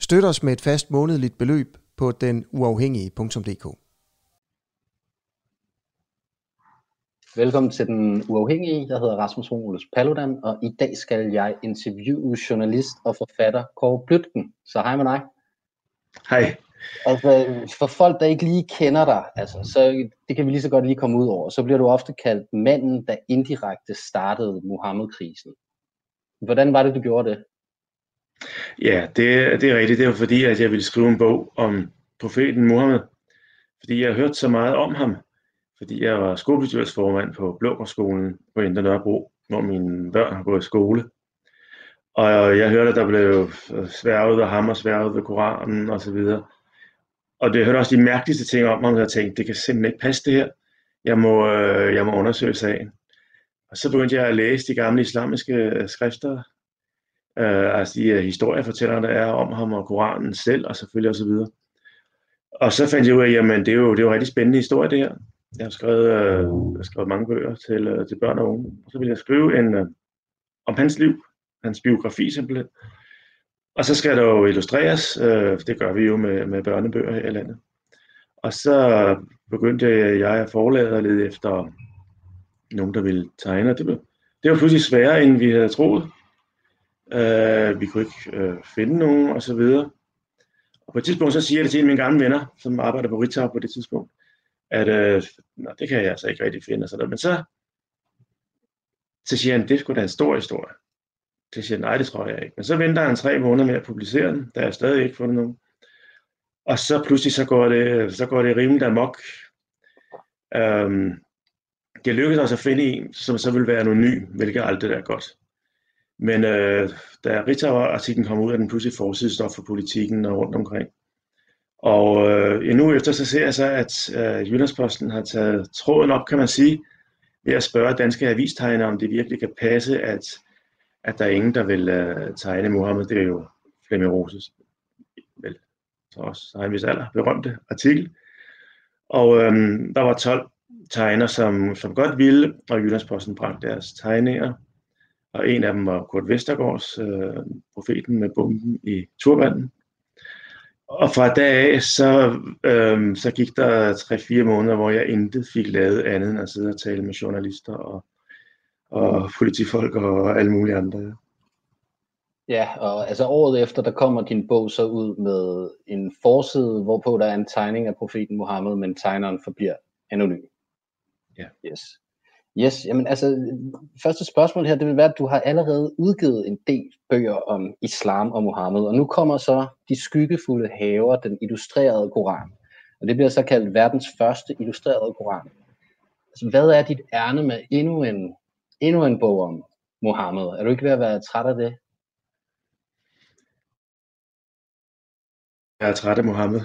Støt os med et fast månedligt beløb på denuafhængige.dk. Velkommen til Den Uafhængige. Jeg hedder Rasmus Romulus Paludan, og i dag skal jeg interviewe journalist og forfatter Kåre Blytken. Så hej med dig. Hej. Altså, for folk, der ikke lige kender dig, altså, så det kan vi lige så godt lige komme ud over, så bliver du ofte kaldt manden, der indirekte startede Mohammed-krisen. Hvordan var det, du gjorde det? Ja, det, det er rigtigt. Det var fordi, at jeg ville skrive en bog om profeten Mohammed. Fordi jeg har hørt så meget om ham. Fordi jeg var skolebestyrelsesformand på Blågårdsskolen på Indre Nørrebro, hvor mine børn har gået i skole. Og jeg hørte, at der blev sværget og ham og sværget ved Koranen og så videre. Og det hørte også de mærkeligste ting om, og jeg tænkte, det kan simpelthen ikke passe det her. Jeg må, øh, jeg må undersøge sagen. Og så begyndte jeg at læse de gamle islamiske skrifter, øh, altså de øh, historiefortællere, der er om ham og Koranen selv, og selvfølgelig osv. Og, og så fandt jeg ud af, jamen det er jo, det er jo en rigtig spændende historie det her. Jeg har skrevet, øh, jeg har skrevet mange bøger til, øh, til børn og unge. Og så vil jeg skrive en, øh, om hans liv, hans biografi simpelthen. Og så skal der jo illustreres, øh, det gør vi jo med, med børnebøger her i landet. Og så begyndte jeg at forlade og lede efter nogen, der ville tegne. Det blev, det var pludselig sværere, end vi havde troet. Øh, vi kunne ikke øh, finde nogen, og så videre. Og på et tidspunkt så siger jeg det til en af mine gamle venner, som arbejder på Ritzau på det tidspunkt, at øh, Nå, det kan jeg altså ikke rigtig finde. Og sådan Men så, så siger han, det skulle da en stor historie. Så siger jeg, nej, det tror jeg ikke. Men så venter han tre måneder med at publicere den, der er stadig ikke fundet nogen. Og så pludselig så går det, så går det rimelig amok. Øhm, det lykkedes os at finde en, som så vil være anonym, hvilket aldrig er godt. Men øh, da Ritzau-artiklen kom ud, er den pludselig forsidestof for politikken og rundt omkring. Og øh, endnu efter så ser jeg så, at øh, Jyllandsposten har taget tråden op, kan man sige, ved at spørge danske avistegnere, om det virkelig kan passe, at, at der er ingen, der vil øh, tegne Mohammed. Det er jo Flemming Roses, vel, så også så har en vis alder, berømte artikel. Og øh, der var 12 tegner, som, som godt ville, og Jyllandsposten bragte deres tegninger. Og en af dem var Kurt Vestergaards, øh, profeten med bomben i turbanen. Og fra dag af, så, øh, så gik der 3-4 måneder, hvor jeg intet fik lavet andet end at sidde og tale med journalister og, og politifolk og alle mulige andre. Ja, og altså året efter, der kommer din bog så ud med en forside, hvorpå der er en tegning af profeten Mohammed, men tegneren forbliver anonym. Ja. Yes. Yes, jamen altså, første spørgsmål her, det vil være, at du har allerede udgivet en del bøger om islam og Mohammed, og nu kommer så De skyggefulde haver, den illustrerede koran. Og det bliver så kaldt verdens første illustrerede koran. Altså, hvad er dit ærne med endnu en, endnu en bog om Mohammed? Er du ikke ved at være træt af det? Jeg er træt af Mohammed.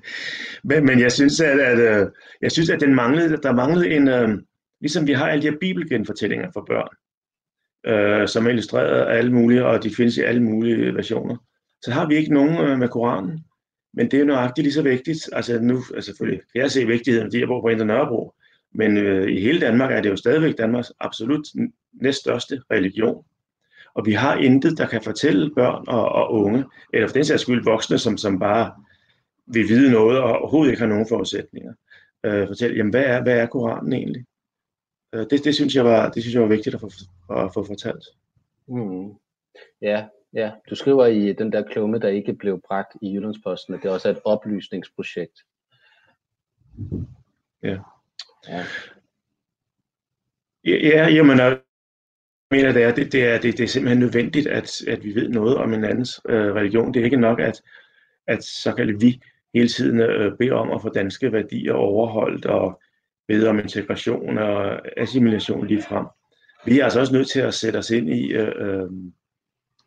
men, men jeg synes, at, at, øh, jeg synes, at den manglede, der manglede en, øh, ligesom vi har alle de her bibelgenfortællinger for børn, øh, som er illustreret af alle mulige, og de findes i alle mulige versioner, så har vi ikke nogen øh, med Koranen. Men det er nøjagtigt lige så vigtigt. Altså nu, altså selvfølgelig kan jeg se vigtigheden, fordi jeg bor på Indre Nørrebro, men øh, i hele Danmark er det jo stadigvæk Danmarks absolut næststørste religion. Og vi har intet, der kan fortælle børn og, og unge, eller for den sags skyld voksne, som, som bare vil vide noget og overhovedet ikke har nogen forudsætninger. Øh, fortælle, jamen hvad er, hvad er Koranen egentlig? Øh, det, det, synes jeg var, det synes jeg var vigtigt at få, at få fortalt. Mm. Ja, ja, du skriver i den der klumme, der ikke blev bragt i Jyllandsposten, at det også er et oplysningsprojekt. Ja. Ja, ja jamen, jeg mener, det er, det, det, er, det, det er simpelthen nødvendigt, at, at vi ved noget om en andens øh, religion. Det er ikke nok, at, at så kan vi hele tiden øh, bede om at få danske værdier overholdt og bede om integration og assimilation lige frem. Vi er altså også nødt til at sætte os ind i, øh, øh,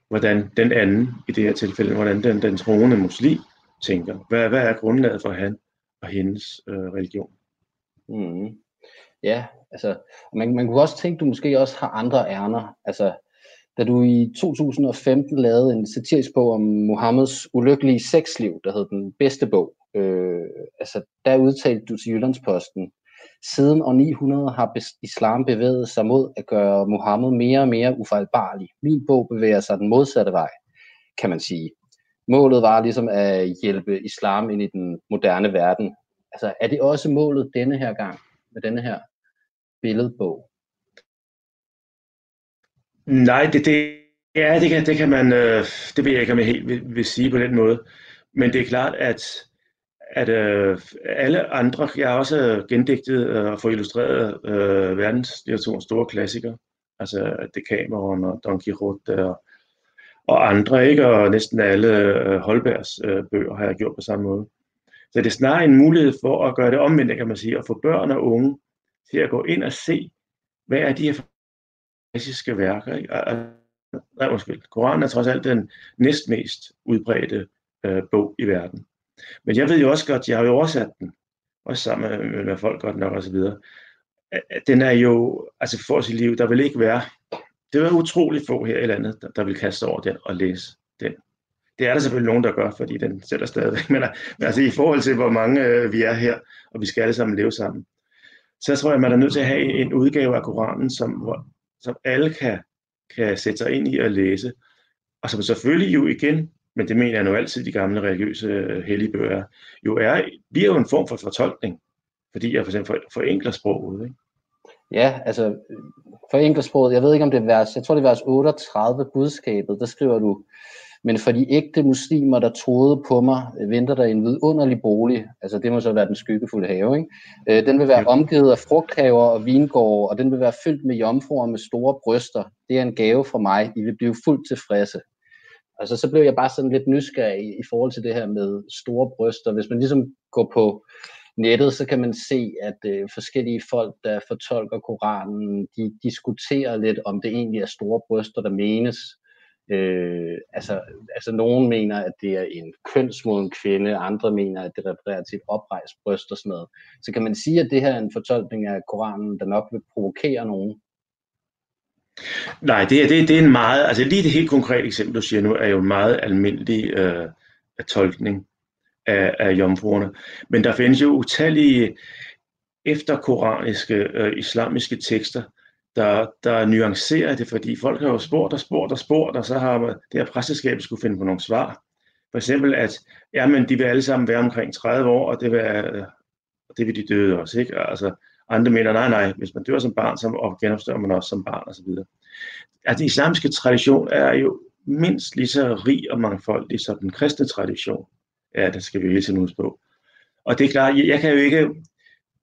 hvordan den anden, i det her tilfælde, hvordan den, den troende muslim, tænker. Hvad, hvad er grundlaget for han og hendes øh, religion? Mm. Ja, altså, man, man kunne også tænke, du måske også har andre ærner. Altså, da du i 2015 lavede en satirisk bog om Mohammeds ulykkelige sexliv, der hed Den Bedste Bog, øh, altså, der udtalte du til Jyllandsposten, siden år 900 har islam bevæget sig mod at gøre Mohammed mere og mere ufejlbarlig. Min bog bevæger sig den modsatte vej, kan man sige. Målet var ligesom at hjælpe islam ind i den moderne verden. Altså, er det også målet denne her gang med denne her billedbog? Nej, det, det, ja, det, kan, det kan man, øh, det ved jeg ikke, om jeg helt vil, vil sige på den måde. Men det er klart, at, at øh, alle andre, jeg har også øh, gendigtet øh, og fået illustreret øh, verdenslitteraturens store klassikere, altså Decameron og Don Quixote og, og andre, ikke? og næsten alle øh, Holbergs øh, bøger har jeg gjort på samme måde. Så det er snarere en mulighed for at gøre det omvendt, kan man sige, at få børn og unge til at gå ind og se, hvad er de her klassiske værker. Ikke? Og, Nej, undskyld. Koranen er trods alt den næstmest udbredte øh, bog i verden. Men jeg ved jo også godt, jeg har jo oversat den, også sammen med, med folk godt nok og så videre. Den er jo, altså for sit liv, der vil ikke være, det er utroligt få her i landet, der, der vil kaste over den og læse den. Det er der selvfølgelig nogen, der gør, fordi den sætter stadigvæk. Men, men altså i forhold til, hvor mange øh, vi er her, og vi skal alle sammen leve sammen, så tror jeg, man er nødt til at have en udgave af Koranen, som, hvor, som alle kan, kan sætte sig ind i og læse. Og som selvfølgelig jo igen, men det mener jeg nu altid, de gamle religiøse øh, hellige bøger, jo er, bliver jo en form for fortolkning, fordi jeg for eksempel forenkler sproget. Ikke? Ja, altså forenkler sproget, jeg ved ikke om det er vers, jeg tror det er vers 38, budskabet, der skriver du, men for de ægte muslimer, der troede på mig, venter der en vidunderlig bolig. Altså det må så være den skyggefulde have. Ikke? Øh, den vil være omgivet af frugthaver og vingårde, og den vil være fyldt med jomfruer med store bryster. Det er en gave fra mig. I vil blive fuldt tilfredse. Altså så blev jeg bare sådan lidt nysgerrig i, i forhold til det her med store bryster. Hvis man ligesom går på nettet, så kan man se, at øh, forskellige folk, der fortolker Koranen, de diskuterer lidt, om det egentlig er store bryster, der menes. Øh, altså, altså nogen mener, at det er en kønsmoden kvinde, andre mener, at det refererer til et oprejst bryst og sådan noget. Så kan man sige, at det her er en fortolkning af Koranen, der nok vil provokere nogen? Nej, det er, det, det er en meget, altså lige det helt konkrete eksempel, du siger nu, er jo en meget almindelig øh, tolkning af, af jomfruerne. Men der findes jo utallige efterkoraniske øh, islamiske tekster, der, der nuancerer det, fordi folk har jo spurgt og spurgt og spurgt, og så har det her præsteskab skulle finde på nogle svar. For eksempel, at ja, men de vil alle sammen være omkring 30 år, og det vil, øh, det vil de døde også. Ikke? Altså, andre mener, nej, nej, hvis man dør som barn, så genopstår man også som barn osv. Altså, den islamiske tradition er jo mindst lige så rig og mangfoldig som den kristne tradition. Ja, det skal vi hele tiden huske på. Og det er klart, jeg, jeg kan jo ikke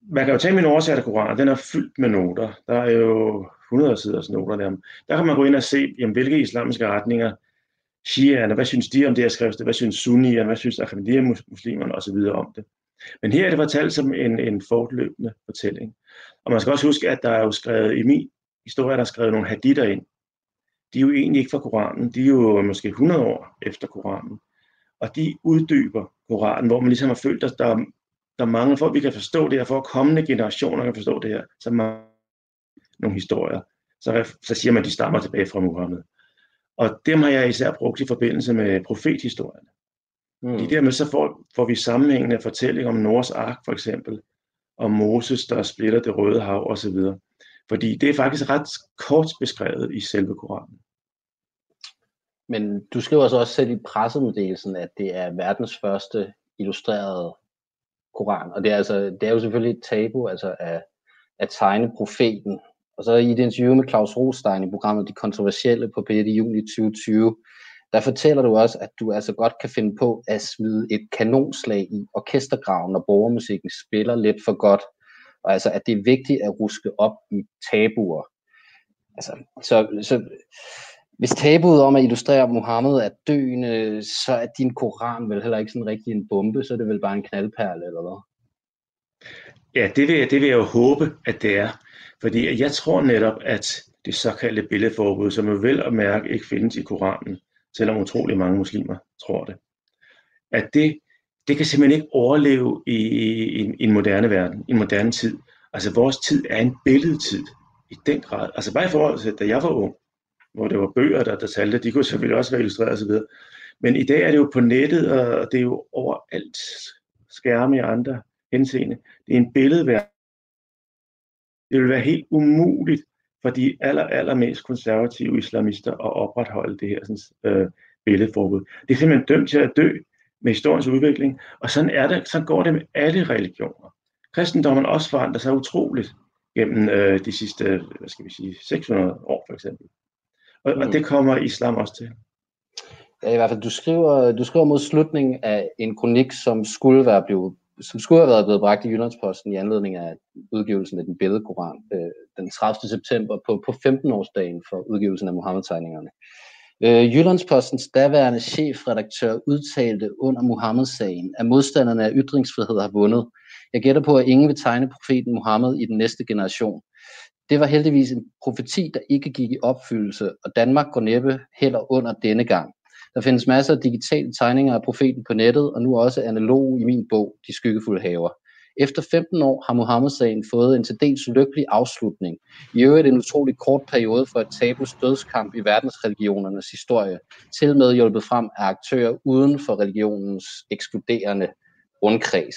man kan jo tage min oversatte koran, den er fyldt med noter. Der er jo 100 siders noter der. Der kan man gå ind og se, jamen, hvilke islamiske retninger shiaerne, hvad synes de om det her skrift, hvad synes sunnierne, hvad synes Ahmadiyya-muslimerne osv. om det. Men her er det fortalt som en, en fortløbende fortælling. Og man skal også huske, at der er jo skrevet i min historie, der er skrevet nogle haditter ind. De er jo egentlig ikke fra Koranen, de er jo måske 100 år efter Koranen. Og de uddyber Koranen, hvor man ligesom har følt, at der, der mangler, for at vi kan forstå det her, for at kommende generationer kan forstå det her, så man nogle historier. Så, så siger man, at de stammer tilbage fra Muhammed. Og dem har jeg især brugt i forbindelse med profethistorierne. Mm. Fordi dermed så får, får vi sammenhængende fortælling om Noras ark for eksempel, om Moses, der splitter det røde hav osv. Fordi det er faktisk ret kort beskrevet i selve Koranen. Men du skriver så også selv i pressemeddelelsen, at det er verdens første illustrerede Koran. Og det er, altså, det er jo selvfølgelig et tabu altså at, at tegne profeten. Og så i et interview med Claus Rostein i programmet De Kontroversielle på p i juni 2020, der fortæller du også, at du altså godt kan finde på at smide et kanonslag i orkestergraven, når borgermusikken spiller lidt for godt. Og altså, at det er vigtigt at ruske op i tabuer. Altså, så, så hvis tabuet om at illustrere Mohammed er døende, så er din koran vel heller ikke sådan rigtig en bombe, så er det vel bare en knaldperle, eller hvad? Ja, det vil, jeg, det vil jeg jo håbe, at det er. Fordi jeg tror netop, at det såkaldte billedforbud, som jo vel at mærke ikke findes i Koranen, selvom utrolig mange muslimer tror det, at det det kan simpelthen ikke overleve i, i, i en moderne verden, i en moderne tid. Altså vores tid er en billedtid i den grad. Altså bare i forhold til, da jeg var ung, hvor det var bøger, der, der talte, de kunne selvfølgelig også være illustreret osv. Men i dag er det jo på nettet, og det er jo overalt skærme i andre henseende. Det er en billedverden. Det vil være helt umuligt for de aller, allermest konservative islamister at opretholde det her sådan, øh, billedforbud. Det er simpelthen dømt til at dø med historiens udvikling, og sådan, er det, sådan går det med alle religioner. Kristendommen også forandrer sig utroligt gennem øh, de sidste, hvad skal vi sige, 600 år for eksempel. Og, mm. og det kommer islam også til. Ja, i hvert fald, du skriver, du skriver mod slutningen af en kronik, som skulle være blevet som skulle have været blevet bragt i Jyllandsposten i anledning af udgivelsen af den billedkoran øh, den 30. september på, på 15-årsdagen for udgivelsen af Mohammed-tegningerne. Øh, Jyllandspostens daværende chefredaktør udtalte under Mohammed-sagen, at modstanderne af ytringsfrihed har vundet. Jeg gætter på, at ingen vil tegne profeten Mohammed i den næste generation. Det var heldigvis en profeti, der ikke gik i opfyldelse, og Danmark går næppe heller under denne gang. Der findes masser af digitale tegninger af profeten på nettet, og nu også analog i min bog, De Skyggefulde Haver. Efter 15 år har Mohammed-sagen fået en til dels lykkelig afslutning. I øvrigt en utrolig kort periode for et tabus dødskamp i verdensreligionernes historie, til med hjulpet frem af aktører uden for religionens ekskluderende rundkreds.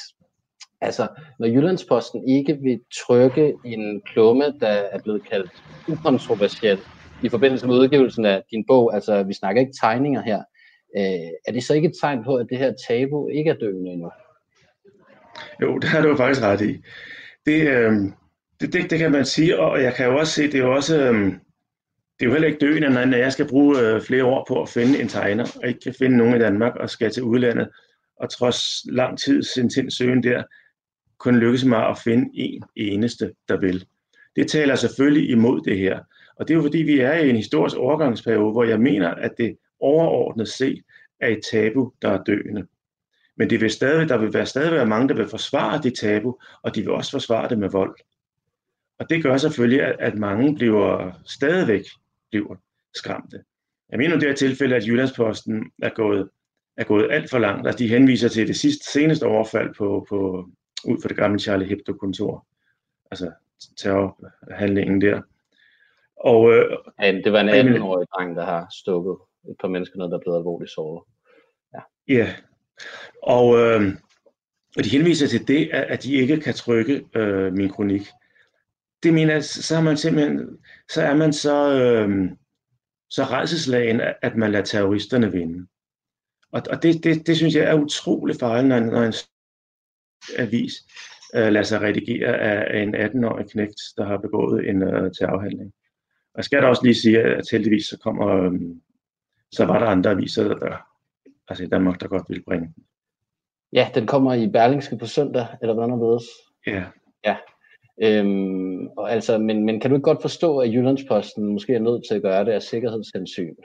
Altså, når Jyllandsposten ikke vil trykke en klumme, der er blevet kaldt ukontroversiel, i forbindelse med udgivelsen af din bog, altså vi snakker ikke tegninger her, øh, er det så ikke et tegn på, at det her tabu ikke er døende endnu? Jo, det har du faktisk ret i. Det, øh, det, det, det kan man sige, og jeg kan jo også se, det er jo også, øh, det er jo heller ikke døende, når jeg skal bruge øh, flere år på at finde en tegner, og ikke kan finde nogen i Danmark og skal til udlandet, og trods lang tid intens søgen der, kun lykkes mig at finde en eneste, der vil. Det taler selvfølgelig imod det her. Og det er jo fordi, vi er i en historisk overgangsperiode, hvor jeg mener, at det overordnet set er et tabu, der er døende. Men det vil stadig, der vil være stadig være mange, der vil forsvare det tabu, og de vil også forsvare det med vold. Og det gør selvfølgelig, at, at mange bliver stadigvæk bliver skræmte. Jeg mener i det her tilfælde, at Jyllandsposten er gået, er gået alt for langt. Altså, de henviser til det sidste, seneste overfald på, på, ud for det gamle Charlie Hebdo-kontor. Altså terrorhandlingen der. Og, øh, ja, det var en 18-årig dreng, der har stukket et par mennesker ned, der er blevet alvorligt såret. Ja. ja. Og, øh, og de henviser til det, at, at de ikke kan trykke øh, min kronik. Det mener jeg, så er man simpelthen, så er man så, øh, så redselslagen, at man lader terroristerne vinde. Og, og det, det, det synes jeg er utrolig farligt, når, når en avis øh, lader sig redigere af en 18-årig knægt, der har begået en øh, terrorhandling. Og jeg skal da også lige sige, at heldigvis så kommer, øhm, så var der andre aviser, der, altså i Danmark, der godt ville bringe Ja, den kommer i Berlingske på søndag, eller hvordan er det Ja. Ja. Øhm, og altså, men, men kan du ikke godt forstå, at Jyllandsposten måske er nødt til at gøre det af sikkerhedshensyn?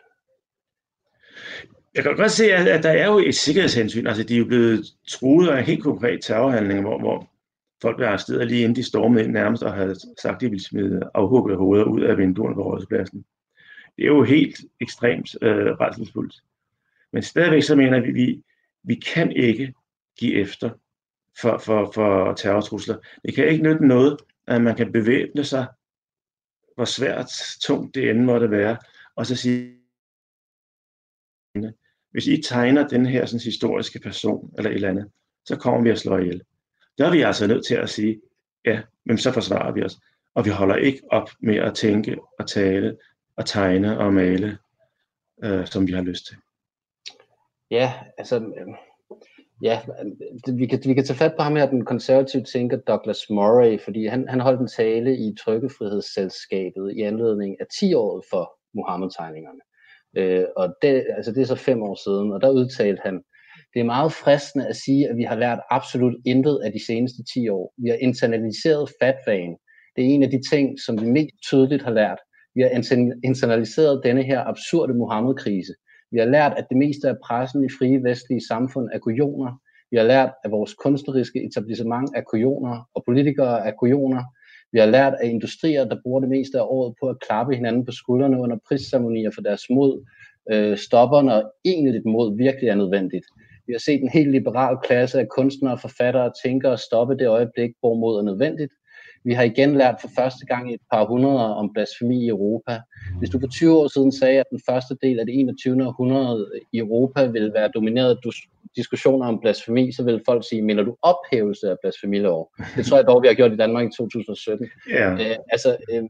Jeg kan godt se, at, at der er jo et sikkerhedshensyn. Altså, de er jo blevet truet af en helt konkret terrorhandling, hvor, hvor folk blev arresteret lige inden de stormede ind nærmest og havde sagt, at de ville smide afhuggede hoveder ud af vinduerne på rådspladsen. Det er jo helt ekstremt øh, retselsfuldt. Men stadigvæk så mener vi, vi, vi kan ikke give efter for, for, for terrortrusler. Det kan ikke nytte noget, at man kan bevæbne sig, hvor svært, tungt det end måtte være, og så sige, hvis I tegner den her sådan, historiske person eller et eller andet, så kommer vi at slå ihjel. Der er vi altså nødt til at sige, ja, men så forsvarer vi os. Og vi holder ikke op med at tænke og tale og tegne og male, øh, som vi har lyst til. Ja, altså, øh, ja, vi kan, vi kan tage fat på ham her, den konservative tænker Douglas Murray, fordi han, han holdt en tale i Trykkefrihedsselskabet i anledning af 10-året for Mohammed-tegningerne. Øh, og det, altså det er så fem år siden, og der udtalte han, det er meget fristende at sige, at vi har lært absolut intet af de seneste 10 år. Vi har internaliseret fatvagen. Det er en af de ting, som vi mest tydeligt har lært. Vi har internaliseret denne her absurde Mohammed-krise. Vi har lært, at det meste af pressen i frie vestlige samfund er kujoner. Vi har lært, at vores kunstneriske etablissement er kujoner, og politikere er kujoner. Vi har lært, at industrier, der bruger det meste af året på at klappe hinanden på skuldrene under prisceremonier for deres mod, øh, stopper, når egentlig mod virkelig er nødvendigt. Vi har set en helt liberal klasse af kunstnere, forfattere og tænkere stoppe det øjeblik, hvor mod er nødvendigt. Vi har igen lært for første gang i et par hundrede om blasfemi i Europa. Hvis du for 20 år siden sagde, at den første del af det 21. århundrede i Europa ville være domineret af diskussioner om blasfemi, så vil folk sige, mener du ophævelse af blasfemilov? Det tror jeg dog, vi har gjort i Danmark i 2017. Ja. Øh, altså, øh,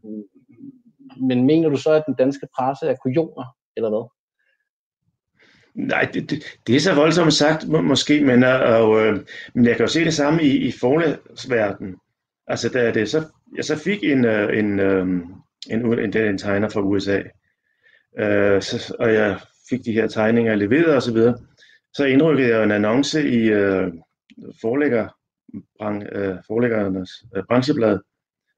men mener du så, at den danske presse er kujoner, eller hvad? Nej, det, det, det er så voldsomt sagt, må, måske, men, øh, og, øh, men jeg kan jo se det samme i, i forlægsverdenen. Altså, da det så, jeg så fik en, øh, en, øh, en, en, en tegner fra USA, øh, så, og jeg fik de her tegninger leveret og så videre, så indrykkede jeg en annonce i øh, forlægger, brang, øh, forlæggernes øh, brancheblad,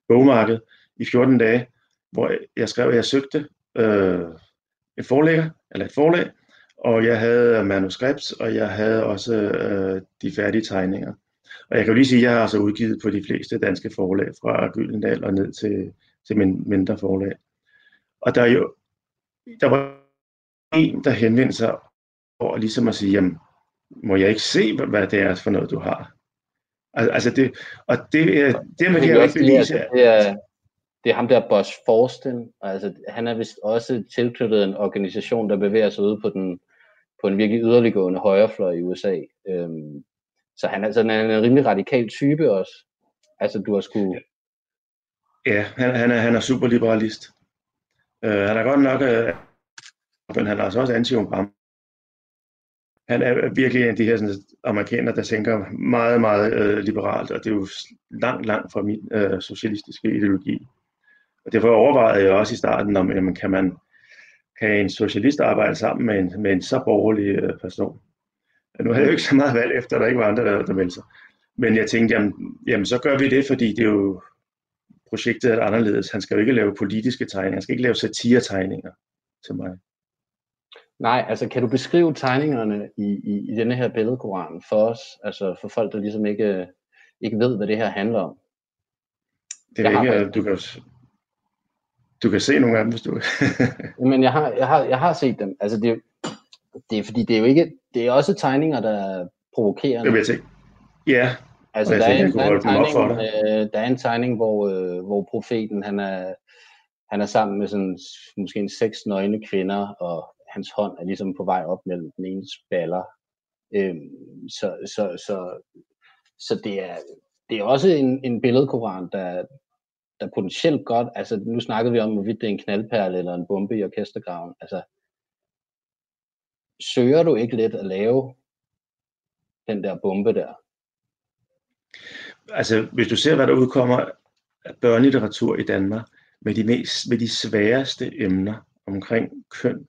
bogmarked, i 14 dage, hvor jeg skrev, at jeg søgte øh, en forlægger, eller et forlag, og jeg havde manuskript, og jeg havde også øh, de færdige tegninger. Og jeg kan jo lige sige, at jeg har altså udgivet på de fleste danske forlag, fra Gyldendal og ned til, til min mindre forlag. Og der er jo, der var en, der henvendte sig over ligesom at sige, jamen, må jeg ikke se, hvad det er for noget, du har? Altså det, og det, er, det man kan ikke bevise. Det er, det er ham der Bosch Forsten, altså han er vist også tilknyttet en organisation, der bevæger sig ud på den på en virkelig yderliggående højrefløj i USA. Øhm, så han er sådan en rimelig radikal type også. Altså du har sgu... Ja, han, han, er, han er superliberalist. Øh, han er godt nok, Øh, men han er altså også anti -Obama. Han er virkelig en af de her sådan, amerikanere, der tænker meget, meget øh, liberalt, og det er jo langt, langt fra min øh, socialistiske ideologi. Og derfor overvejede jeg også i starten, om jamen, kan man kan en socialist arbejde sammen med en, med en så borgerlig øh, person. Nu havde jeg jo ikke så meget valg efter, at der ikke var andre, der, der meldte sig. Men jeg tænkte, jamen, jamen så gør vi det, fordi det er jo projektet er anderledes. Han skal jo ikke lave politiske tegninger, han skal ikke lave satiretegninger til mig. Nej, altså kan du beskrive tegningerne i, i, i denne her billedkoran for os, altså for folk, der ligesom ikke, ikke ved, hvad det her handler om? Det er ikke, du kan, du kan se nogle af dem, hvis du Men jeg har, jeg har, jeg har set dem. Altså det, det er fordi, det er jo ikke, det er også tegninger, der er provokerende. Det vil jeg se. Ja, Altså, der, tænker, er en, der, er en tegning, øh, der er en tegning, hvor, øh, hvor profeten han er, han er sammen med sådan, måske en seks nøgne kvinder, og hans hånd er ligesom på vej op mellem den ene baller. Øhm, så, så, så, så det er, det er også en, en billedkoran, der, der potentielt godt, altså nu snakkede vi om, hvorvidt det er en knaldperle eller en bombe i orkestergraven, altså søger du ikke lidt at lave den der bombe der? Altså, hvis du ser, hvad der udkommer af børnelitteratur i Danmark, med de, mest, med de sværeste emner omkring køn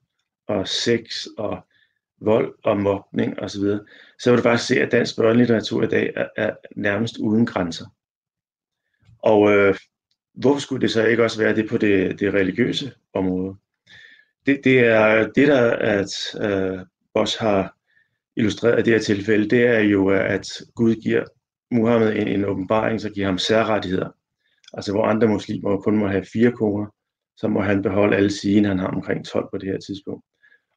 og sex og vold og mobning osv., så, så vil du faktisk se, at dansk børnelitteratur i dag er, er nærmest uden grænser. Og øh, hvorfor skulle det så ikke også være det på det, det religiøse område? Det, det er det, der at øh, Bosch har illustreret i det her tilfælde, det er jo, at Gud giver Muhammed en, en åbenbaring, så giver ham særrettigheder. Altså hvor andre muslimer kun må have fire koner, så må han beholde alle sine, han har omkring 12 på det her tidspunkt.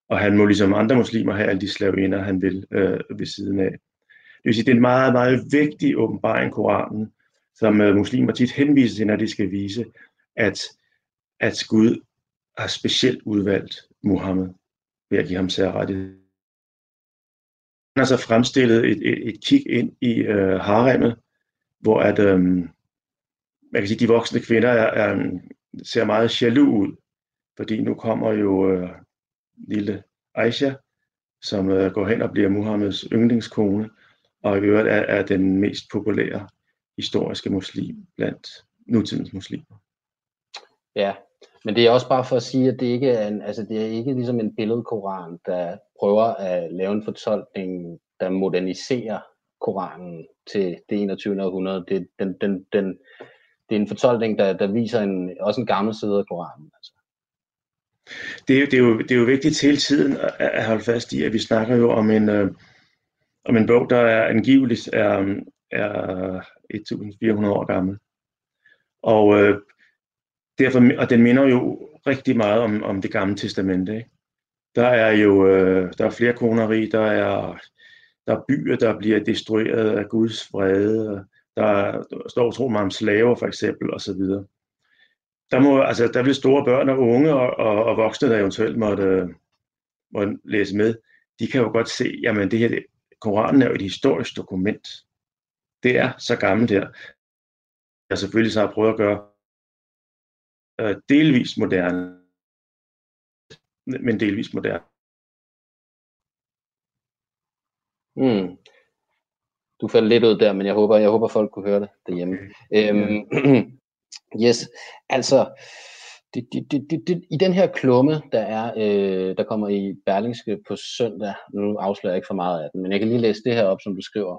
Og han må ligesom andre muslimer have alle de slavinder, han vil øh, ved siden af. Det vil sige, det er en meget, meget vigtig åbenbaring, Koranen, som øh, muslimer tit henviser til, når de skal vise, at, at Gud har specielt udvalgt Muhammed ved at give ham særrettighed. Han har så fremstillet et, et, et kig ind i øh, haremmet, hvor at, øh, man kan sige, de voksne kvinder er, er, ser meget jaloux ud, fordi nu kommer jo øh, lille Aisha, som øh, går hen og bliver Muhammeds yndlingskone, og i øvrigt er, er den mest populære historiske muslim blandt nutidens muslimer. Ja, men det er også bare for at sige, at det ikke er, en, altså det er ikke ligesom en billedkoran, der prøver at lave en fortolkning, der moderniserer Koranen til det 21. århundrede. Det, den, den, den, det er en fortolkning, der, der viser en, også en gammel side af Koranen. Altså. Det, er, det, er jo, det er jo vigtigt hele tiden at, at holde fast i, at vi snakker jo om en, øh, om en bog, der er angiveligt er, er 1400 år gammel. Og, øh, derfor, og den minder jo rigtig meget om, om det gamle testamente. Ikke? Der er jo øh, der er flere koneri, der er der er byer, der bliver destrueret af Guds vrede, der, der står utrolig meget om slaver for eksempel, og så videre. Der, må, altså, der vil store børn og unge og, og, og voksne, der eventuelt måtte, måtte læse med, de kan jo godt se, jamen det her, det, Koranen er jo et historisk dokument. Det er så gammelt her. Jeg selvfølgelig så har prøvet at gøre øh, delvis moderne, men delvis moderne. Mm. Du faldt lidt ud der, men jeg håber, jeg håber folk kunne høre det derhjemme. Øhm, yes, altså, det, det, det, det, det, i den her klumme, der er, øh, der kommer i Berlingske på søndag, nu afslører jeg ikke for meget af den, men jeg kan lige læse det her op, som du skriver.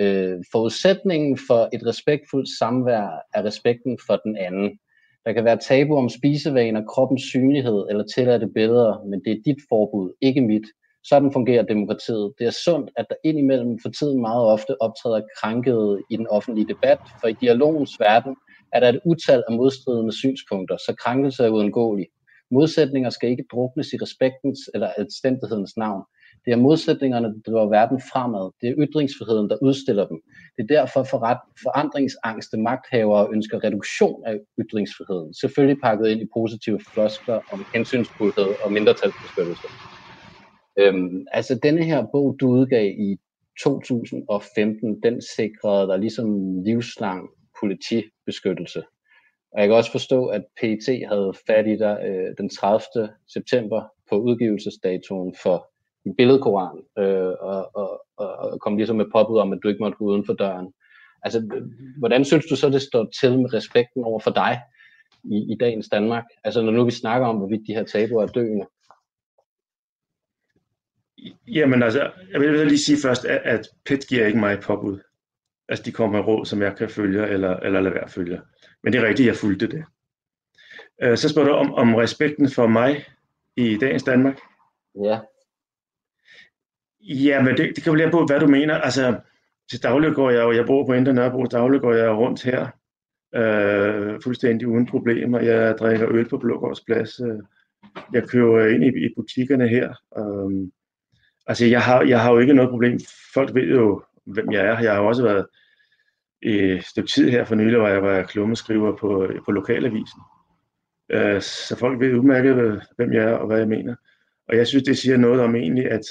Øh, forudsætningen for et respektfuldt samvær er respekten for den anden. Der kan være tabu om spisevaner, kroppens synlighed eller tilladte billeder, men det er dit forbud, ikke mit. Sådan fungerer demokratiet. Det er sundt, at der indimellem for tiden meget ofte optræder krænkede i den offentlige debat, for i dialogens verden er der et utal af modstridende synspunkter, så krænkelse er uundgåelig. Modsætninger skal ikke druknes i respektens eller anstændighedens navn. Det er modsætningerne, der driver verden fremad. Det er ytringsfriheden, der udstiller dem. Det er derfor forret, forandringsangste magthavere ønsker reduktion af ytringsfriheden, selvfølgelig pakket ind i positive floskler om hensynsfuldhed og mindretalsbeskyttelse. Øhm, altså denne her bog, du udgav i 2015, den sikrede der ligesom livslang politibeskyttelse. Og jeg kan også forstå, at PET havde fat i dig øh, den 30. september på udgivelsesdatoen for billedkoran, øh, og, og, og kom ligesom med påbud om, at du ikke måtte gå uden for døren. Altså, hvordan synes du så, det står til med respekten over for dig i, i dagens Danmark? Altså, når nu vi snakker om, hvorvidt de her tabuer er døende. Jamen altså, jeg vil lige sige først, at, at PET giver ikke mig påbud. Altså, de kommer med råd, som jeg kan følge, eller, eller lade være at følge. Men det er rigtigt, jeg fulgte det. Øh, så spørger du om, om respekten for mig i dagens Danmark. Ja. Ja, men det, det kan jo på, hvad du mener. Altså, til daglig går jeg jo, jeg bor på Indre Nørrebro, daglig går jeg rundt her, øh, fuldstændig uden problemer. Jeg drikker øl på Blågårdsplads. Øh, jeg kører ind i, i butikkerne her. Øh, altså, jeg har, jeg har jo ikke noget problem. Folk ved jo, hvem jeg er. Jeg har også været et stykke tid her for nylig, hvor jeg var klummeskriver på, på lokalavisen. Øh, så folk ved udmærket, hvem jeg er og hvad jeg mener. Og jeg synes, det siger noget om egentlig, at,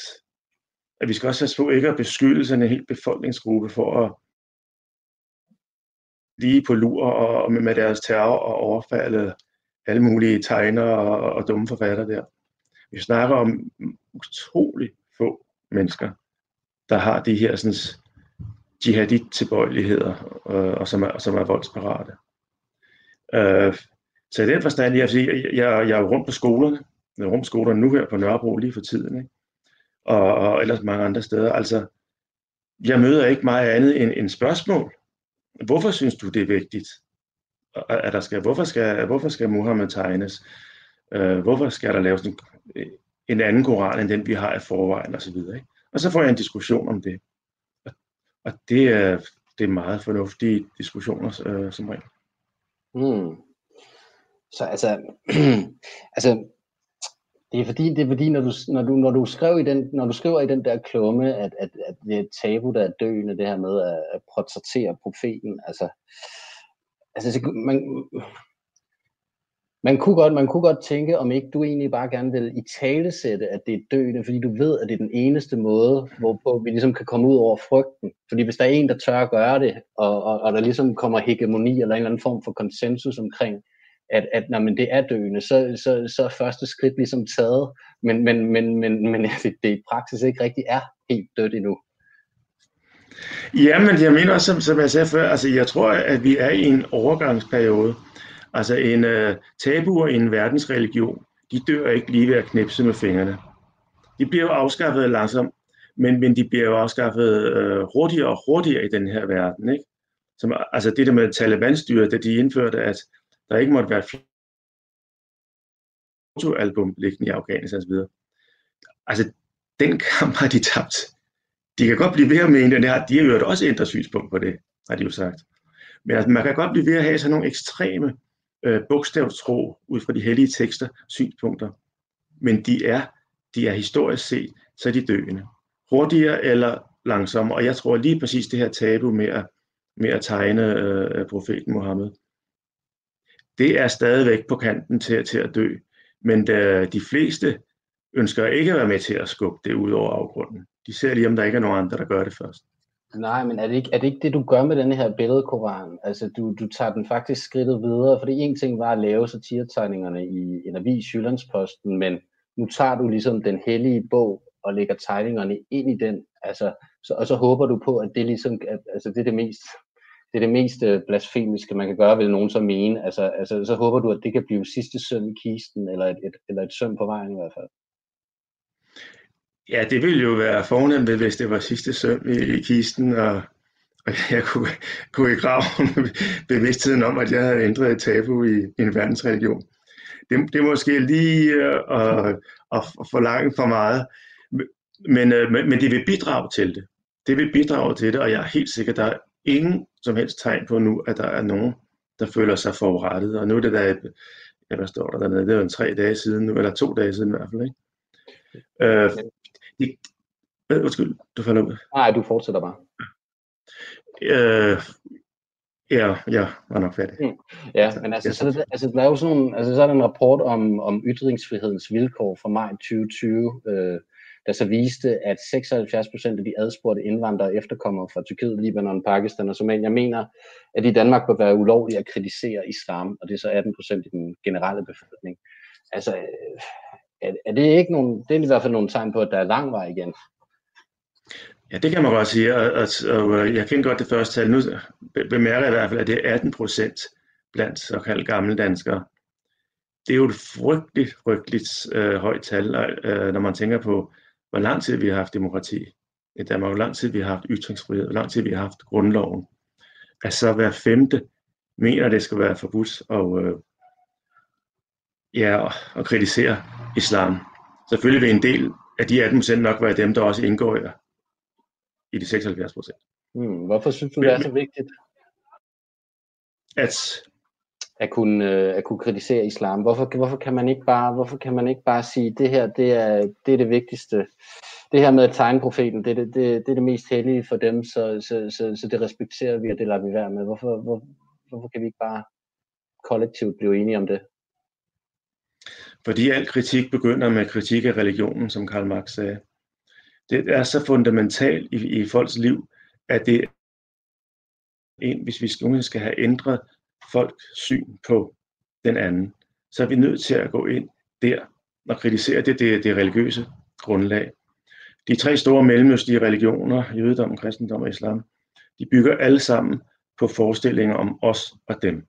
at vi skal også passe på ikke at beskylde sådan en hel befolkningsgruppe for at lige på lur og, med deres terror og overfalde alle mulige tegner og, og dumme forfatter der. Vi snakker om utrolig få mennesker, der har de her sådan, jihadit-tilbøjeligheder, øh, og som er, som er voldsparate. Øh, så i den forstand, jeg, jeg, jeg, jeg er rundt på skolerne, jeg er rundt på skolerne nu her på Nørrebro lige for tiden, ikke? Og, og ellers mange andre steder. Altså, jeg møder ikke meget andet end, end spørgsmål. Hvorfor synes du, det er vigtigt? At der skal, hvorfor, skal, hvorfor skal Muhammed tegnes? Uh, hvorfor skal der laves en, en anden koran end den, vi har i forvejen osv.? Og, og så får jeg en diskussion om det. Og det er, det er meget fornuftige diskussioner øh, som regel. Mm. Så altså, altså det er fordi, det er fordi når, du, når, du, når, du skrev i den, når du skriver i den der klumme, at, at, at det er et tabu, der er døende, det her med at, at portrættere profeten, altså, altså man, man kunne, godt, man kunne godt tænke, om ikke du egentlig bare gerne vil i tale sætte, at det er døende, fordi du ved, at det er den eneste måde, hvorpå vi ligesom kan komme ud over frygten. Fordi hvis der er en, der tør at gøre det, og, og, og der ligesom kommer hegemoni eller en eller anden form for konsensus omkring, at, at når men det er døende, så, så, så er første skridt ligesom taget, men, men, men, men, men det, det i praksis ikke rigtig er helt dødt endnu. Ja, men jeg mener også, som, som jeg sagde før, altså jeg tror, at vi er i en overgangsperiode, Altså en uh, tabuer i en verdensreligion, de dør ikke lige ved at knipse med fingrene. De bliver jo afskaffet langsomt, men, men de bliver jo afskaffet uh, hurtigere og hurtigere i den her verden. Ikke? Som, altså det der med Taliban-styret, da de indførte, at der ikke måtte være fotoalbum liggende i Afghanistan osv. Altså, den kamp har de tabt. De kan godt blive ved med det har, de har jo også ændret synspunkt på det, har de jo sagt. Men altså, man kan godt blive ved at have sådan nogle ekstreme øh, bogstavstro ud fra de hellige tekster, synspunkter. Men de er, de er historisk set, så er de døende. Hurtigere eller langsommere. Og jeg tror lige præcis det her tabu med at, med at tegne øh, profeten Mohammed, det er stadigvæk på kanten til, til at dø. Men de, de fleste ønsker ikke at være med til at skubbe det ud over afgrunden. De ser lige, om der ikke er nogen andre, der gør det først. Nej, men er det ikke, er det, ikke det, du gør med den her billedkoran? Altså, du, du tager den faktisk skridtet videre, for det en ting var at lave satiretegningerne i en avis, Jyllandsposten, men nu tager du ligesom den hellige bog og lægger tegningerne ind i den, altså, så, og så håber du på, at det ligesom, at, altså det er det mest, det er det mest øh, blasfemiske, man kan gøre, vil nogen så mene. Altså, altså, så håber du, at det kan blive sidste søm i kisten, eller et, et, eller et søm på vejen i hvert fald. Ja, det ville jo være fornemt, hvis det var sidste søm i, i kisten, og, og jeg kunne, kunne i graven bevidstheden om, at jeg havde ændret et tabu i, i en verdensreligion. Det, det er måske lige øh, at, at forlange for meget, men, øh, men, men det vil bidrage til det. Det vil bidrage til det, og jeg er helt sikker, der ingen som helst tegn på nu, at der er nogen, der føler sig forurettet. Og nu er det der, ja, hvad står der dernede, det er jo en tre dage siden, eller to dage siden i hvert fald, ikke? Øh, det, hvad, undskyld, du falder ud. Nej, du fortsætter bare. Øh, ja, jeg var nok færdig. Mm. Ja, men altså, så, det, altså, der er jo sådan nogle, altså, så er der en rapport om, om ytringsfrihedens vilkår fra maj 2020, øh, der så viste, at 76 procent af de adspurgte indvandrere efterkommer fra Tyrkiet, Libanon, Pakistan og Somalia mener, at i Danmark bør være ulovligt at kritisere islam, og det er så 18 procent i den generelle befolkning. Altså, øh, er, er det ikke nogen, det er i hvert fald nogle tegn på, at der er lang vej igen? Ja, det kan man godt sige, og, og, og jeg kender godt det første tal. Nu bemærker jeg i hvert fald, at det er 18 procent blandt såkaldte gamle danskere. Det er jo et frygteligt, frygteligt øh, højt tal, øh, når man tænker på, hvor lang tid vi har haft demokrati i Danmark, hvor lang tid vi har haft ytringsfrihed, hvor lang tid vi har haft grundloven. Altså hver femte mener, det skal være forbudt og, øh, ja, at kritisere islam. Selvfølgelig vil en del af de 18 procent nok være dem, der også indgår i, i de 76 procent. Hmm, hvorfor synes du, det er så vigtigt? At at kunne, øh, at kunne kritisere islam. Hvorfor, hvorfor, kan man ikke bare, hvorfor kan man ikke bare sige, det her det er, det er det vigtigste. Det her med at tegne profeten, det det, det, det, er det mest hellige for dem, så, så, så, så det respekterer vi, og det lader vi være med. Hvorfor, hvor, hvorfor kan vi ikke bare kollektivt blive enige om det? Fordi al kritik begynder med kritik af religionen, som Karl Marx sagde. Det er så fundamentalt i, i folks liv, at det en, hvis vi skal, skal have ændret folks syn på den anden, så er vi nødt til at gå ind der og kritisere det, det, det religiøse grundlag. De tre store mellemøstlige religioner, jødedom, kristendom og islam, de bygger alle sammen på forestillinger om os og dem.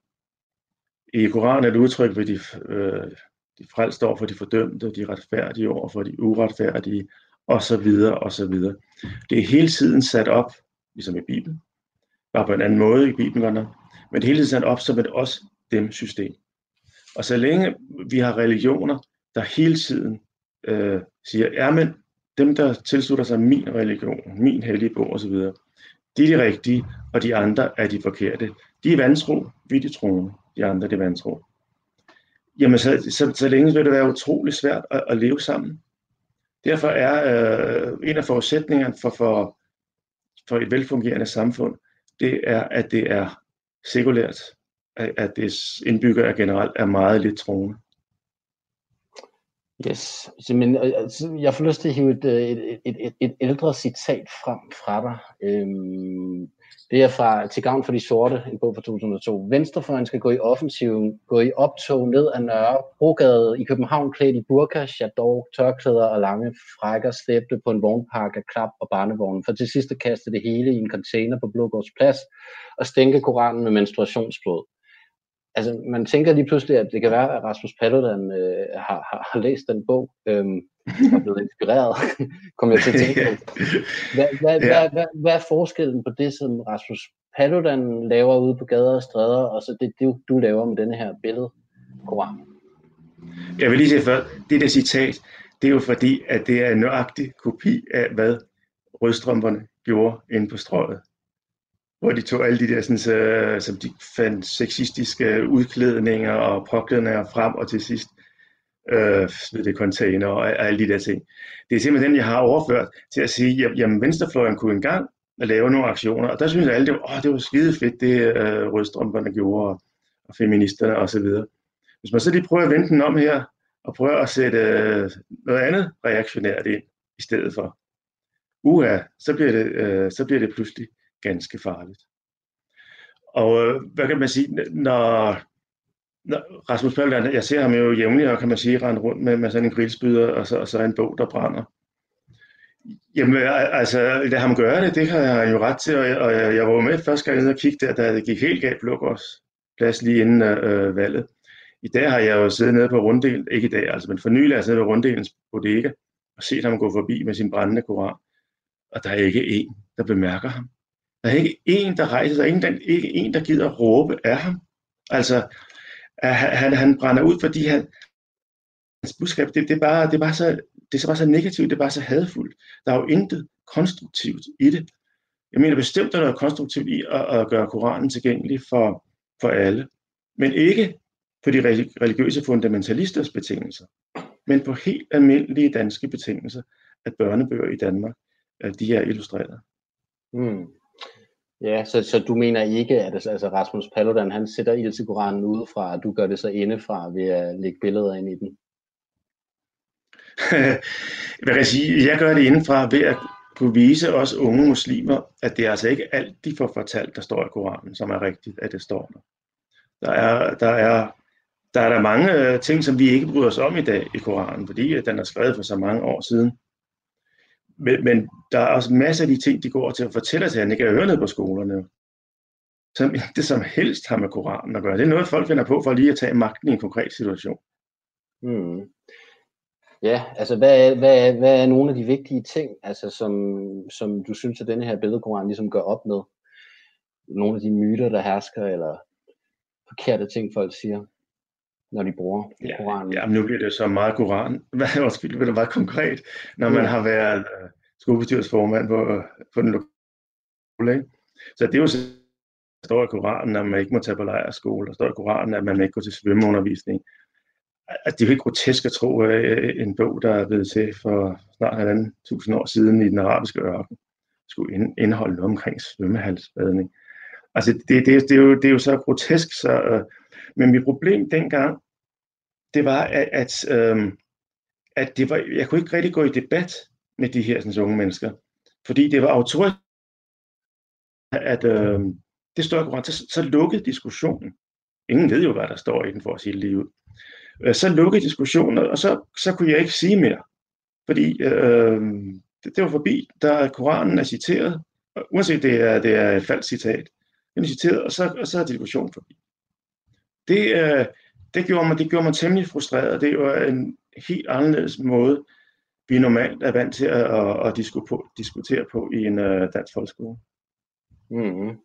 I Koranen er det udtryk ved de, øh, de frelste over for de fordømte, de retfærdige over for de uretfærdige, og så videre, og så videre. Det er hele tiden sat op, ligesom i Bibelen, bare på en anden måde i Bibelen, godt men det hele tiden sat op som et os-dem-system. Og så længe vi har religioner, der hele tiden øh, siger, ja, men dem, der tilslutter sig min religion, min hellige bog osv., de er de rigtige, og de andre er de forkerte. De er vantro, vi er de troende, de andre er vantro jamen så, så, så længe vil det være utrolig svært at, at leve sammen. Derfor er øh, en af forudsætningerne for, for, for et velfungerende samfund, det er, at det er sekulært, at, at det indbyggere generelt er meget lidt troende. Yes, men altså, jeg får lyst til at hive et, et, et, et, et ældre citat frem fra dig. Øhm, det er fra Til gavn for de sorte, en bog fra 2002. Venstrefløjen skal gå i offensiven, gå i optog ned ad Nørre Brogade i København klædt i burka, chador, tørklæder og lange frækker slæbte på en vognpark af klap og barnevognen, for til sidst at kaste det hele i en container på Blågårds Plads og stænke Koranen med menstruationsblod altså, man tænker lige pludselig, at det kan være, at Rasmus Paludan øh, har, har, har læst den bog øhm, og blevet inspireret, kom jeg til at tænke på. Hvad, hvad, ja. hvad, hvad, hvad er forskellen på det, som Rasmus Paludan laver ude på gader og stræder, og så det, du, du laver med denne her billede, Koran? Jeg vil lige sige før, det der citat, det er jo fordi, at det er en nøjagtig kopi af, hvad rødstrømperne gjorde inde på strøget hvor de tog alle de der, sådan, så, som de fandt sexistiske udklædninger og påklædninger frem, og til sidst øh, det container og, og alle de der ting. Det er simpelthen den, jeg har overført til at sige, jamen venstrefløjen kunne engang lave nogle aktioner, og der synes alle, det var, åh, det var skide fedt, det øh, rødstrømperne gjorde, og, og feministerne osv. Hvis man så lige prøver at vende den om her, og prøver at sætte øh, noget andet reaktionært ind i stedet for, uha, så bliver det, øh, så bliver det pludselig ganske farligt. Og øh, hvad kan man sige, når, når Rasmus Paludan, jeg ser ham jo jævnligt, og kan man sige, rende rundt med, med sådan en grillspyder, og så, og så en bog, der brænder. Jamen, altså, lad ham gøre det, det har jeg jo ret til, og jeg, og jeg var med første gang nede og kigge der, da det gik helt galt Blågårds plads lige inden øh, øh, valget. I dag har jeg jo siddet nede på runddelen, ikke i dag altså, men for nylig har jeg siddet på runddelens bodega og set ham gå forbi med sin brændende koran. Og der er ikke en, der bemærker ham. Der er ikke en, der rejser sig. Der er ikke en, der gider råbe af ham. Altså, han, han brænder ud, fordi han, hans budskab, det, det, er bare, det, er bare så, det er bare så negativt, det er bare så hadfuldt. Der er jo intet konstruktivt i det. Jeg mener bestemt, der er noget konstruktivt i at, at gøre Koranen tilgængelig for, for alle. Men ikke på de religiøse fundamentalisters betingelser, men på helt almindelige danske betingelser, at børnebøger i Danmark, de er illustreret. Mm. Ja, så, så du mener ikke, at altså, altså Rasmus Paludan, han sætter ild til Koranen udefra, og du gør det så indefra ved at lægge billeder ind i den? Hvad kan jeg sige? Jeg gør det indefra ved at kunne vise os unge muslimer, at det er altså ikke alt, de får fortalt, der står i Koranen, som er rigtigt, at det står der. Der er, der er, der er der mange øh, ting, som vi ikke bryder os om i dag i Koranen, fordi øh, den er skrevet for så mange år siden. Men, men der er også masser af de ting, de går til at fortælle til, at han ikke har hørt ned på skolerne. Som det som helst har med Koranen at gøre. Det er noget, folk finder på for lige at tage magten i en konkret situation. Mm. Ja, altså hvad er, hvad, er, hvad er nogle af de vigtige ting, altså, som, som du synes, at denne her billedkoran ligesom gør op med? Nogle af de myter, der hersker, eller forkerte ting, folk siger? Når de bruger ja, Koranen. Ja, nu bliver det så meget Koran. Hvad undskyld, det meget konkret, når man ja. har været uh, skolebestyrelsesformand på, på den lokale. Så det er jo så, der står i Koranen, at man ikke må tage på lejrskole. Der står i Koranen, at man ikke går til svømmeundervisning. Altså, det er jo ikke grotesk at tro, at øh, en bog, der er blevet til for snart halvanden tusind år siden i den arabiske ørken, skulle indeholde noget omkring svømmehalsbadning. Altså, det, det, det, er jo, det er jo så grotesk, så, men mit problem dengang, det var, at, at, øh, at det var, jeg kunne ikke rigtig gå i debat med de her sådan, unge mennesker. Fordi det var autoritet, at øh, det står akkurat, så, så lukkede diskussionen. Ingen ved jo, hvad der står i den, for at sige det lige ud. Øh, så lukkede diskussionen, og så, så kunne jeg ikke sige mere. Fordi øh, det, det var forbi, der Koranen er citeret, uanset det er, det er et falsk citat. Den er citeret, og så, og så er diskussionen forbi det, øh, det, gjorde mig, det gjorde mig temmelig frustreret. Det var en helt anderledes måde, vi normalt er vant til at, at, at diskutere på i en uh, dansk folkeskole. Mm-hmm.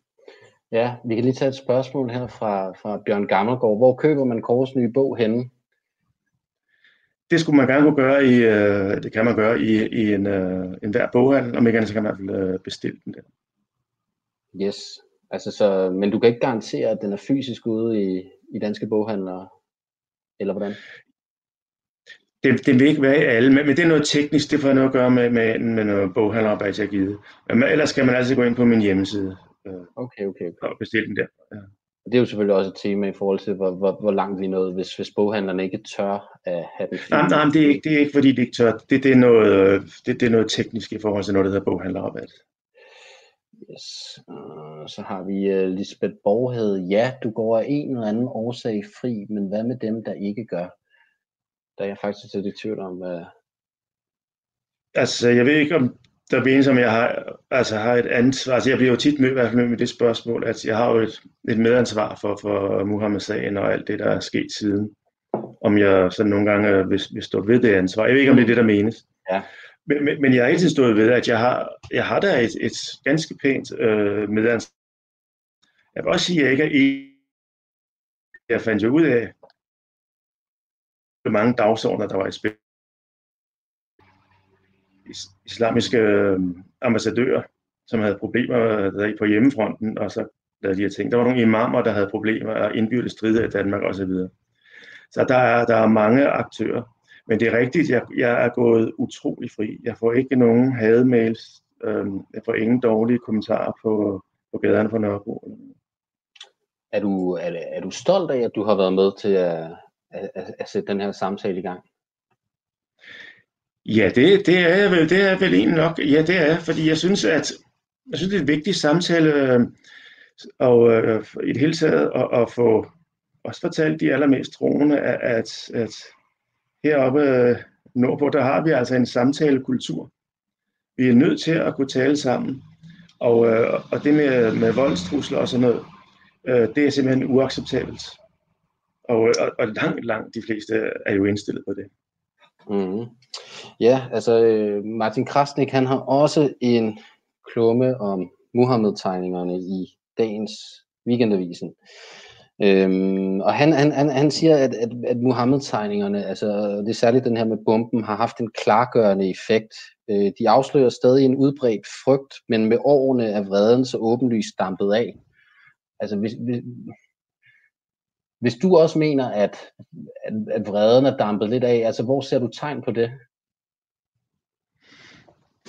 Ja, vi kan lige tage et spørgsmål her fra, fra Bjørn Gammelgaard. Hvor køber man Kors nye bog henne? Det skulle man gerne kunne gøre i, uh, det kan man gøre i, i en, uh, en hver boghandel, og ikke så kan man i hvert fald uh, bestille den der. Yes, altså så, men du kan ikke garantere, at den er fysisk ude i, i danske boghandlere? Eller hvordan? Det, det vil ikke være i alle, men, men det er noget teknisk, det får noget at gøre med, med, med noget boghandlerarbejde, jeg har givet. Men ellers skal man altid gå ind på min hjemmeside øh, okay, okay, okay. og bestille den der. Ja. Det er jo selvfølgelig også et tema i forhold til, hvor, hvor, hvor langt vi er nået, hvis, hvis boghandlerne ikke tør at have den. Nej, nej, det er, ikke, det er ikke fordi, de ikke tør. Det, det, er noget, det, det er noget teknisk i forhold til noget, der hedder boghandlerarbejde. Yes. Uh, så har vi uh, Lisbeth Borghed. Ja, du går af en eller anden årsag fri, men hvad med dem, der ikke gør? Der er jeg faktisk lidt i tvivl om. Uh... Altså, jeg ved ikke, om der er en, som jeg har, altså, har et ansvar. Altså, jeg bliver jo tit mødt, i hvert fald med det spørgsmål, at jeg har jo et, et medansvar for, for Muhammed-sagen og alt det, der er sket siden. Om jeg så nogle gange vil, vil stå ved det ansvar. Jeg ved ikke, om det er det, der menes. Ja. Men, men, men jeg har altid stået ved, at jeg har, jeg har da et, et ganske pænt øh, medansvar. Jeg vil også sige, at jeg ikke er enig. Jeg fandt jo ud af, hvor mange dagsordner, der var i spil. Islamiske øh, ambassadører, som havde problemer der på hjemmefronten, og så lavede de her ting. Der var nogle imamer, der havde problemer og indbyrdes strider i Danmark osv. Så der er, der er mange aktører. Men det er rigtigt, jeg, jeg er gået utrolig fri. Jeg får ikke nogen hademails. Øh, jeg får ingen dårlige kommentarer på, på gaderne på Nørrebro. Er du, er, er du stolt af, at du har været med til at, at, at, at sætte den her samtale i gang? Ja, det, det er jeg vel, det er vel egentlig nok. Ja, det er, fordi jeg synes, at jeg synes, det er en vigtig samtale, øh, og øh, i det hele taget at, at få også fortalt de allermest troende, at, at, at heroppe øh, nordpå, der har vi altså en samtalekultur. Vi er nødt til at kunne tale sammen, og, øh, og det med, med voldstrusler og sådan noget, øh, det er simpelthen uacceptabelt. Og, øh, og, og langt, langt de fleste er jo indstillet på det. Mm. Ja, altså øh, Martin Krasnik, han har også en klumme om Muhammed-tegningerne i dagens weekendavisen. Øhm, og han, han, han, han siger, at, at, at Muhammed-tegningerne, altså det er særligt den her med bomben, har haft en klargørende effekt. Øh, de afslører stadig en udbredt frygt, men med årene er vreden så åbenlyst dampet af. Altså hvis, hvis, hvis du også mener, at, at, at vreden er dampet lidt af, altså hvor ser du tegn på det?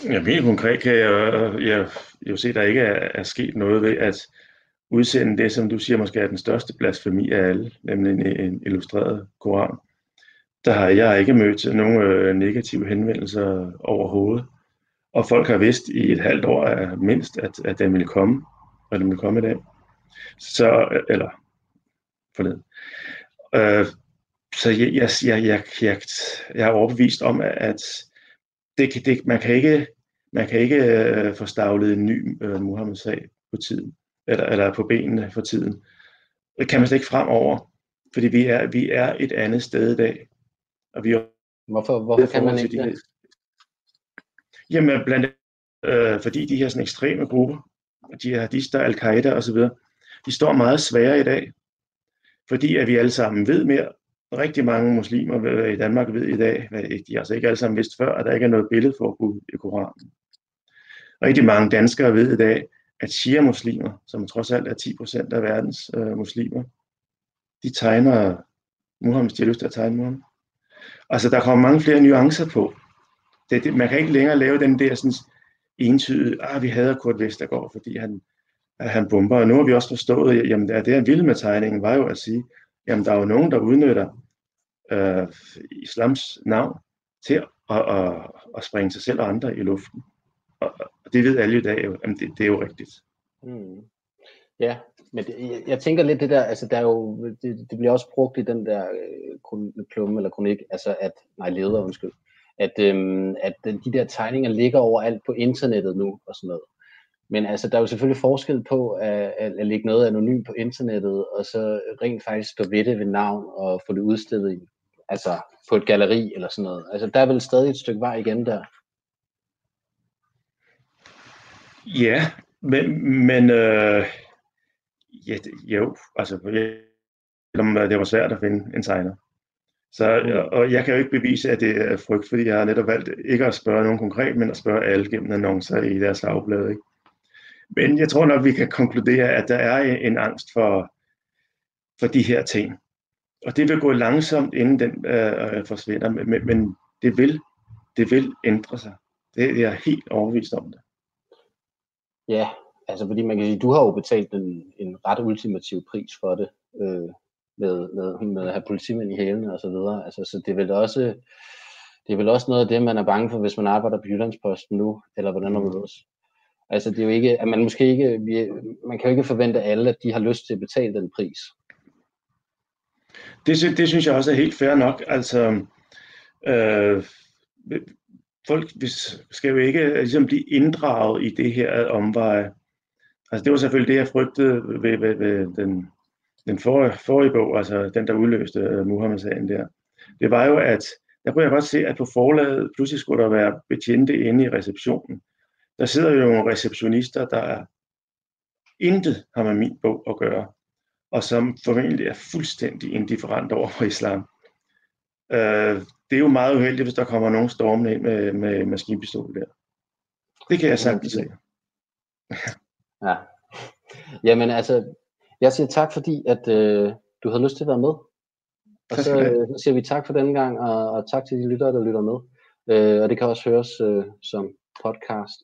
Ja, helt konkret kan jeg, jeg, jeg se, at der ikke er, er sket noget ved at udsende det, som du siger måske er den største blasfemi af alle, nemlig en, en illustreret koran. Der har jeg ikke mødt nogen øh, negative henvendelser overhovedet. Og folk har vidst i et halvt år at mindst, at, at den ville komme, og den ville komme i dag. Så, eller forleden. Øh, så jeg, jeg, jeg, jeg, jeg, jeg er overbevist om, at det, det, man kan ikke, man kan ikke øh, få stavlet en ny øh, Muhammed-sag på tiden, eller, eller på benene for tiden. Det kan man slet ikke fremover, fordi vi er, vi er et andet sted i dag. Og vi er, hvorfor hvorfor kan man ikke det? Jamen blandt andet, øh, fordi de her sådan ekstreme grupper, de her der al-Qaida osv., de står meget svære i dag, fordi at vi alle sammen ved mere, rigtig mange muslimer i Danmark ved i dag, de har altså ikke alle sammen vidst før, at der ikke er noget billedforbud i Koranen. Rigtig mange danskere ved i dag, at shia-muslimer, som trods alt er 10% af verdens øh, muslimer, de tegner Muhammed, de har lyst til at tegne Muhammed. Altså, der kommer mange flere nuancer på. Det, det, man kan ikke længere lave den der sådan, entydige, ah, vi hader Kurt Vestergaard, fordi han, han bomber. Og nu har vi også forstået, jamen det, det han ville med tegningen, var jo at sige, jamen der er jo nogen, der udnytter øh, islams navn til at, at, at springe sig selv og andre i luften. Og, og det ved alle i dag jo, jamen det, det er jo rigtigt. Mm. Ja, men det, jeg, jeg tænker lidt det der, altså der er jo, det, det bliver også brugt i den der øh, klumme eller kronik, altså at, nej leder undskyld, at, øhm, at de der tegninger ligger overalt på internettet nu og sådan noget. Men altså, der er jo selvfølgelig forskel på at, at, at lægge noget anonymt på internettet, og så rent faktisk stå ved det ved navn og få det udstillet i, altså på et galeri eller sådan noget. Altså, der er vel stadig et stykke vej igen der. Ja, men, men øh, ja, jo, altså, det var svært at finde en tegner. Så, og jeg kan jo ikke bevise, at det er frygt, fordi jeg har netop valgt ikke at spørge nogen konkret, men at spørge alle gennem annoncer i deres dagblad. Ikke? Men jeg tror nok, vi kan konkludere, at der er en angst for, for de her ting. Og det vil gå langsomt, inden den øh, forsvinder, men, men det, vil, det vil ændre sig. Det er jeg helt overbevist om det. Ja, altså fordi man kan sige, du har jo betalt en, en ret ultimativ pris for det, øh, med, med, med at have politimænd i hælene og så videre. Altså, så det er vel også, det er vel også noget af det, man er bange for, hvis man arbejder på Jyllandsposten nu, eller hvordan man også. Altså det er jo ikke, at man måske ikke, vi, man kan jo ikke forvente alle, at de har lyst til at betale den pris. Det, det synes jeg også er helt fair nok. Altså, øh, folk skal jo ikke øh, ligesom blive inddraget i det her omveje. Altså det var selvfølgelig det, jeg frygtede ved, ved, ved den, den for, forrige bog, altså den, der udløste uh, Muhammed-sagen der. Det var jo, at der kunne jeg godt se, at på forlaget pludselig skulle der være betjente inde i receptionen. Der sidder jo nogle receptionister, der er intet har med min bog at gøre, og som formentlig er fuldstændig indifferent over for islam. Øh, det er jo meget uheldigt, hvis der kommer nogen stormende ind med, med maskinpistol der. Det kan jeg sagtens se. ja. Jamen altså, jeg siger tak fordi, at øh, du havde lyst til at være med. Og så, øh, så siger vi tak for denne gang, og, og tak til de lyttere, der lytter med. Øh, og det kan også høres øh, som podcast